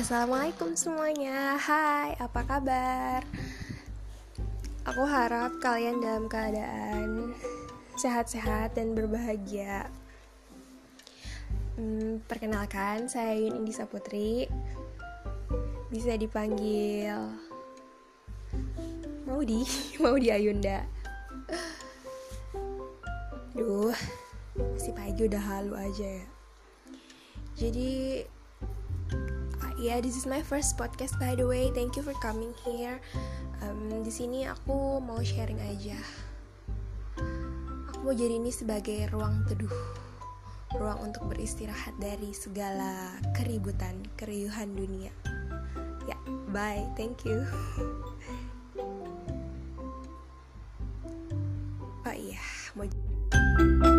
Assalamualaikum semuanya. Hai, apa kabar? Aku harap kalian dalam keadaan sehat-sehat dan berbahagia. Hmm, Perkenalkan, saya Yun Indisa Putri. Bisa dipanggil Maudi, Maudi Ayunda. Duh, si pagi udah halu aja ya. Jadi yeah, this is my first podcast by the way. Thank you for coming here. Um, di sini aku mau sharing aja. Aku mau jadi ini sebagai ruang teduh, ruang untuk beristirahat dari segala keributan, keriuhan dunia. Ya, yeah, bye. Thank you. Oh iya, yeah. mau.